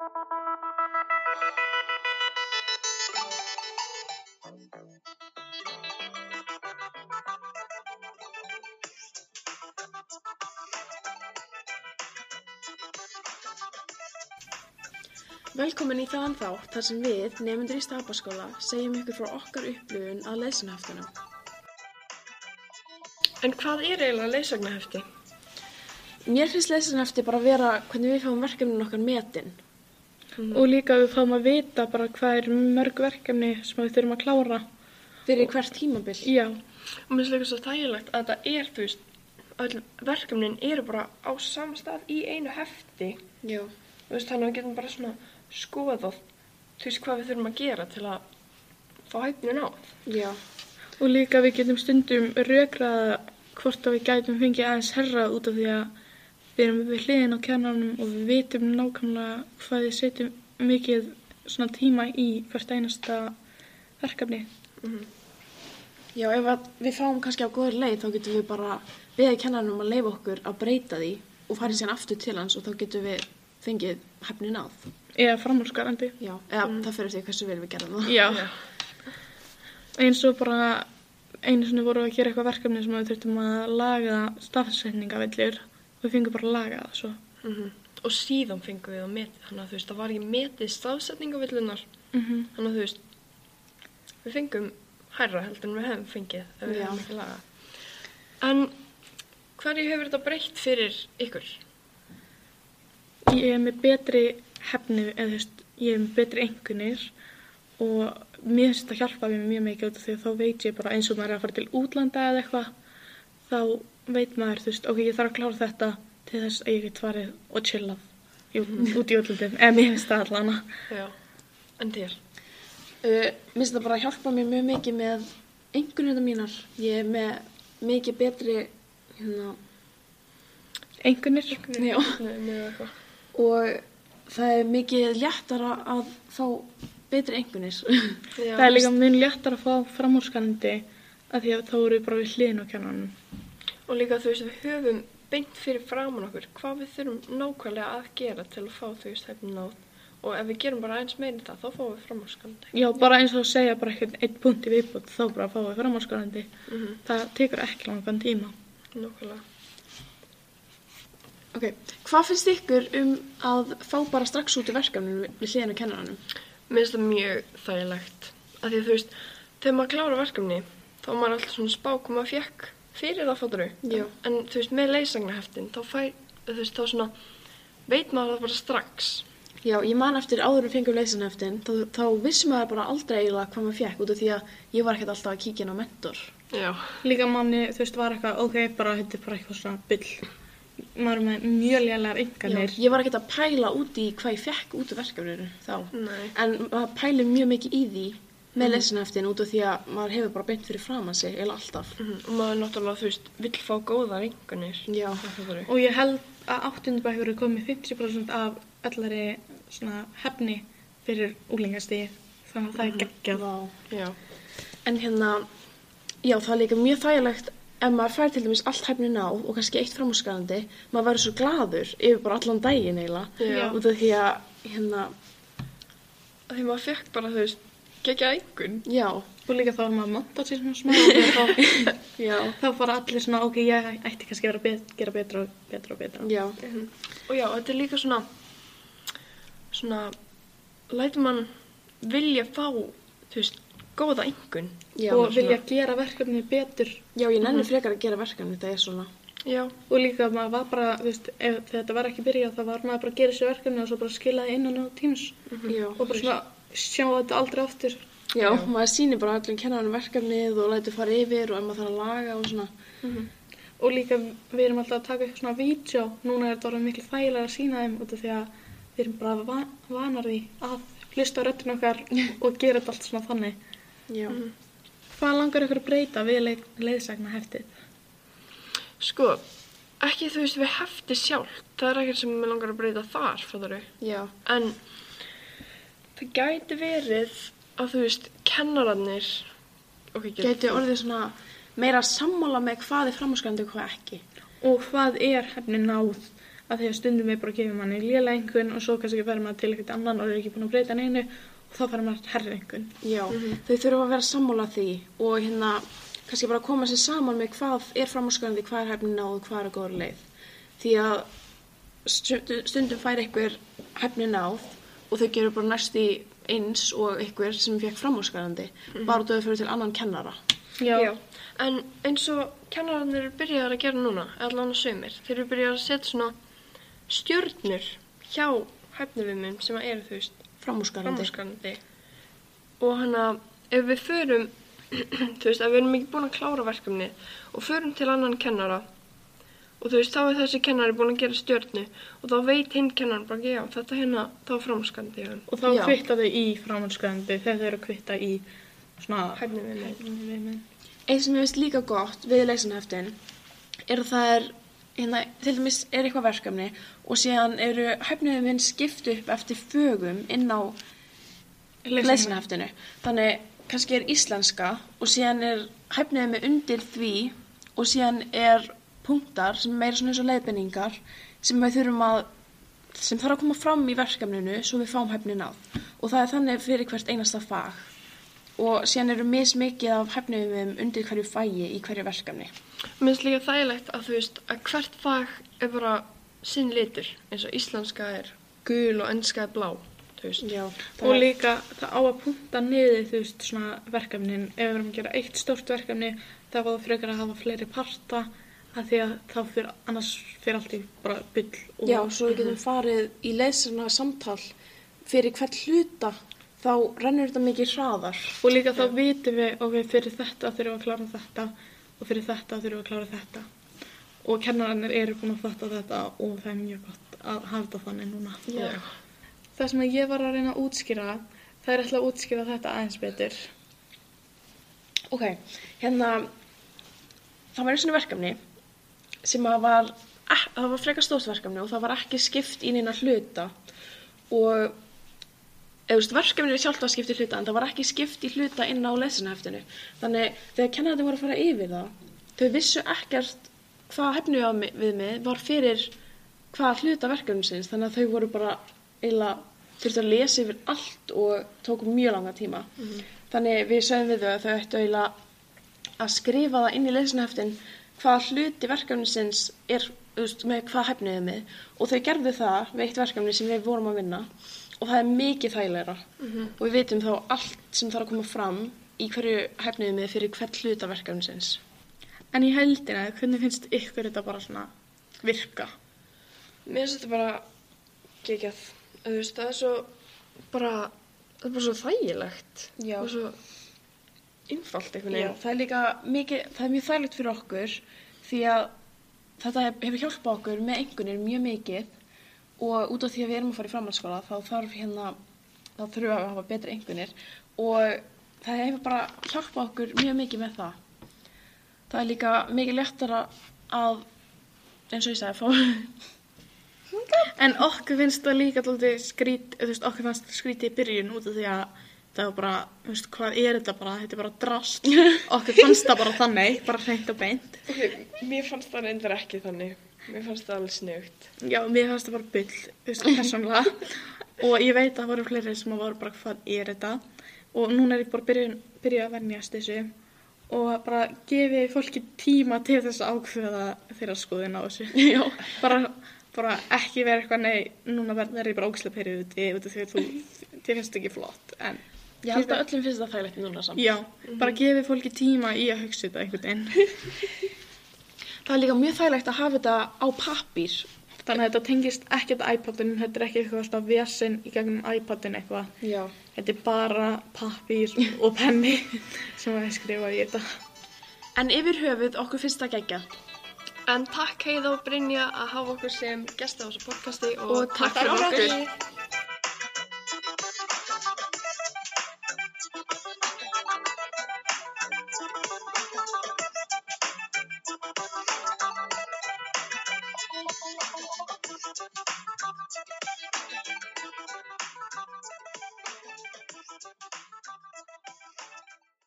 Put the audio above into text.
Velkomin í þaðan þátt þar sem við, nefndur í Stapaskóla, segjum ykkur frá okkar upplifun að leysunaheftunum. En hvað er eiginlega leysagnahefti? Mér finnst leysunahefti bara vera hvernig við fáum verkefnin okkar metin. Og líka við fáum að vita bara hvað er mörg verkefni sem við þurfum að klára. Fyrir hvert tímabil. Já, Og mér finnst líka svo þægilegt að þetta er, þú veist, öll verkefnin eru bara á sama stað í einu hefti. Já. Þú veist, þannig að við getum bara svona skoðað, þú veist, hvað við þurfum að gera til að fá hæfnin á. Já. og líka við getum stundum rökraða hvort að við gætum fengið aðeins herra út af því að við erum við hliðin á kennanum og við vitum nákvæmlega hvað við setjum mikið svona tíma í hvert einasta verkefni. Já, ef við fáum kannski á góður leið þá getum við bara beðið kennanum að leifa okkur að breyta því og farið síðan aftur til hans og þá getum við fengið hefnin að. Eða framhúsgarandi. Já, eða það fyrir því hversu vel við gerðum það. Já. Eins og bara einu sinni vorum við að gera eitthvað verkefni sem við þurftum að laga stafsetningavellur og við fengum bara að laga það svo. Mm Og síðan fengum við að metið, þannig að þú veist, það var ekki metið stafsetningavillunar. Mm Þannig að þú veist, við fengum hærra heldur en við hefum fengið ef við hefum ekki lagað. En hverju hefur þetta breytt fyrir ykkur? Ég er með betri hefni, eða þú veist, ég er með betri engunir og mér finnst þetta hjálpa mér mjög mikið því að þá veit ég bara eins og maður er að fara til útlanda eða eitthvað, þá veit maður, þú veist, ok, ég þarf að klára þetta til þess að ég get farið og chillað í, út í útlandum, eða mér finnst það allana. Já. En þér? Uh, Mér finnst það bara að hjálpa mér mjög mikið með einhvernvita mínar. Ég er með mikið betri, hérna, Engunir? Já. Nei, með eitthvað. og það er mikið léttara að fá betri einhvernir. Já, Það er líka mun léttar að fá framhúskanandi að því að þá eru við bara við hliðin á kennanum. Og líka þú veist, við höfum beint fyrir framann okkur hvað við þurfum nákvæmlega að gera til að fá þú veist hefni nátt. Og ef við gerum bara eins meira þetta, þá fáum við framhúsgandi. Já, bara eins og að segja bara eitthvað einn punkt í viðbútt, þá bara að fá við framhúskanandi. Mm -hmm. Það tekur ekki langan tíma. Nákvæmlega. Ok, hvað finnst ykkur um að fá bara strax út í verkefninu við hliðinu kennaranum? Mér finnst það mjög þægilegt. Af því að þú veist, þegar maður klára verkefni, þá maður alltaf svona spá hvað maður fekk fyrir það fóturu. Já. En þú veist, með leysagnaheftin, þá fær, þú veist, þá svona, veit maður það bara strax. Já, ég man eftir áður en fengum leysaneftin, þá, þá vissi maður bara aldrei eiginlega hvað maður fekk út af því að ég var ekkert alltaf að kíkja inn á mentor. Já. Líka manni, þú veist, var eitthvað, ok, bara, þetta er bara eitthvað svona byll. Maður er með mjög lélegar enganir. Ég var ekkert að pæla út í hvað ég fekk út af verkefninu þá. Nei. En maður pæli mjög mikið í því með mm. leysaneftin út af því að maður hefur bara beint fyrir framan sig, eiginlega alltaf. Mhm. Og maður náttúrulega, þú veist, vill fá góðar enganir. Já. Og ég held að áttundabækur er komið 50% af öllari svona hefni fyrir úlingastíð. Þannig að það er geggjað. Vá. Já. En hérna, já, það er líka mjög þægilegt ef maður fær til dæmis allt hæfnin á og kannski eitt framhúsgarandi, maður verður svo gladur yfir bara allan daginn eiginlega. Út af því að, hérna, Því maður fekk bara, þú veist, gegja engun. já, Og líka þá er maður montat sér svona smá og þá, já, þá fara allir svona, ok, ég ætti kannski að vera bet, gera betra og betra og betra. já, Og já, þetta er líka svona, svona, lætur mann vilja fá, þú veist, góða engun. já. og vilja gera verkefni betur. Já, ég nenni frekar að gera verkefni þetta er svona. Já. Og líka maður var bara, þú veist, ef þetta var ekki byrjað þá var maður bara að gera þessi verkefni og svo bara skilaði innan á tíms Já, og bara svona sjá þetta aldrei aftur. já, maður sýnir bara öllum kennarinn verkefnið og lætur fara yfir og ef maður þarf að laga og svona. Og líka við erum alltaf að taka eitthvað svona vídeo, núna er þetta orðið miklu þægilega að sína þeim út af því að við erum bara van, vanar því að hlusta á röddinn okkar og gera þetta allt svona þannig. Já. Hvað langar ykkur að breyta við leið, leiðsagna heftið? Sko, ekki þú veist við hefti sjálf, það er ekkert sem mér langar að breyta þar, fattar? Já, En það gæti verið að þú veist, kennararnir, ok, gæti orðið svona meira sammála með hvað er framhúsgarandi og hvað ekki. Og hvað er hefni náð að því að stundum er bara að gefa manni lélega einhvern og svo kannski verður maður til eitthvað annan og er ekki búin að breyta neinu og þá fara maður herri einhvern. Já, þau þurfa að vera sammála því og hérna kannski bara koma sér saman með hvað er framhúsgöðandi, hvað er hefnin náð og hvað er að góða leið. Því að stundum, fær einhver hefnin náð og þau gerur bara næst í eins og einhver sem fekk framhúsgöðandi bara út af þau fyrir til annan kennara. Já. En eins og kennararnir eru byrjaðar að gera núna, allan að sömur, þeir eru byrjaðar að setja svona stjörnur hjá hæfnivimum sem að eru, þú veist, framhúsgarandi. Og hann að ef við förum, þú veist, ef við erum ekki búin að klára verkefni og förum til annan kennara og þú veist, þá er þessi kennari búin að gera stjörnu og þá veit hinn kennaran bara, já, þetta hérna, þá hjá hann. Og þá Já. kvitta þau í framhanskvæðandi þegar þau eru að kvitta í svona Hæfniviðmið. hæfniviðmið. Eitt sem ég veist líka gott við leysanheftin er að það er, hérna, til dæmis er eitthvað verkefni og síðan eru hæfniðum minn skipt upp eftir fögum inn á leysanheftinu. Þannig kannski er íslenska og síðan er hæfniðum undir því og síðan er punktar sem er meira svona eins og leiðbenningar sem við þurfum að sem þarf að koma fram í verkefninu svo við fáum hæfnin á og það er þannig fyrir hvert einasta fag og síðan eru mismikið af hæfniðum undir hverju fæi í hverju verkefni. Mér finnst líka þægilegt að þú veist að hvert fag er bara sinn litur eins og íslenska er gul og ennska er blá. Já, Og líka það á að punta niður þú veist svona verkefnin ef við erum að gera eitt stórt verkefni þá var það frekar að hafa fleiri parta að því að þá fyrir annars fyrir allt í bara byll og Já, svo við getum farið í leysana samtal fyrir hvert hluta þá rennur þetta mikið hraðar. og líka þá vitum við ok, fyrir þetta þurfum við að klára þetta og fyrir þetta þurfum við að klára þetta. Og kennarannir eru búin að fatta þetta og það er mjög gott að hafa þetta þannig núna. Já. Það sem ég var að reyna að útskýra það er alltaf að útskýra þetta aðeins betur. Ok, hérna, það var einu svona verkefni sem að var, það var frekar stórt verkefni og það var ekki skipt í neina hluta og eða, þú veist, verkefni er sjálft að skipta í hluta en það var ekki skipt í hluta inn á lesinheftinu. Þannig þegar kennarinn voru að fara yfir það, þau vissu ekkert hvað hefnu við mig var fyrir hvað hluta verkefnisins þannig að þau voru bara eiginlega þurftu að lesa yfir allt og tóku mjög langa tíma. Þannig við sögum við þau að þau ættu eiginlega að skrifa það inn í lesinheftin hvað hluti verkefnisins er veist, með hvað hefniðið með og þau gerðu það við eitt verkefni sem við vorum að vinna og það er mikið þægilegra og við vitum þá allt sem þarf að koma fram í hverju hefniðið með fyrir hvert hluta verkefnisins. En í heldina, hvernig finnst ykkur þetta bara svona virka? Mér finnst þetta bara geggjað. Þú veist, það er svo bara, það er bara svo þægilegt. Já. Og svo einfalt einhvern Já, veginn. það er líka mikið, það er mjög þægilegt fyrir okkur því að þetta hef- hefur hjálpað okkur með einhvernir mjög mikið og út af því að við erum að fara í framhaldsskóla þá þarf hérna, þá þurfum við að hafa betri einhvernir og það hefur bara hjálpað okkur mjög mikið með það. Það er líka mikið léttara að, eins og ég sagði, fá, En okkur finnst það líka alltaf skrít, þú veist, okkur fannst skrítið í byrjun út af því að það var bara, þú veist, hvað er þetta bara, þetta er bara drast. okkur fannst það bara þannig, bara hreint og beint. Ok, mér fannst það reyndar ekki þannig. Mér fannst það alveg snugt. Já, mér fannst það bara bull, þú veist, persónulega. og ég veit að það voru fleiri sem voru bara, hvað er þetta? Og núna er ég bara byrjuð byrja að vennjast þessu og bara gefi fólki tíma til þess að ákveða þeirra skoðin á þessu. Já. bara, bara ekki vera eitthvað, nei, núna verður ég bara ógislega perið úti, út af því að þú, finnst ekki flott, en ég held að öllum finnst það þægilegt núna samt. já, bara gefi fólki tíma í að hugsa þetta einhvern veginn. Það er líka mjög þægilegt að hafa þetta á pappír. Þannig að þetta tengist ekkert iPodin, þetta er ekki eitthvað svona vesinn í gegnum iPodin eitthvað. Já. Þetta er bara pappír og penni sem að skrifa í þetta. En yfir höfuð okkur finnst það gegja. En takk Heiða og Brynja að hafa okkur sem gesta á þessu podcasti og, Og takk fyrir okkur.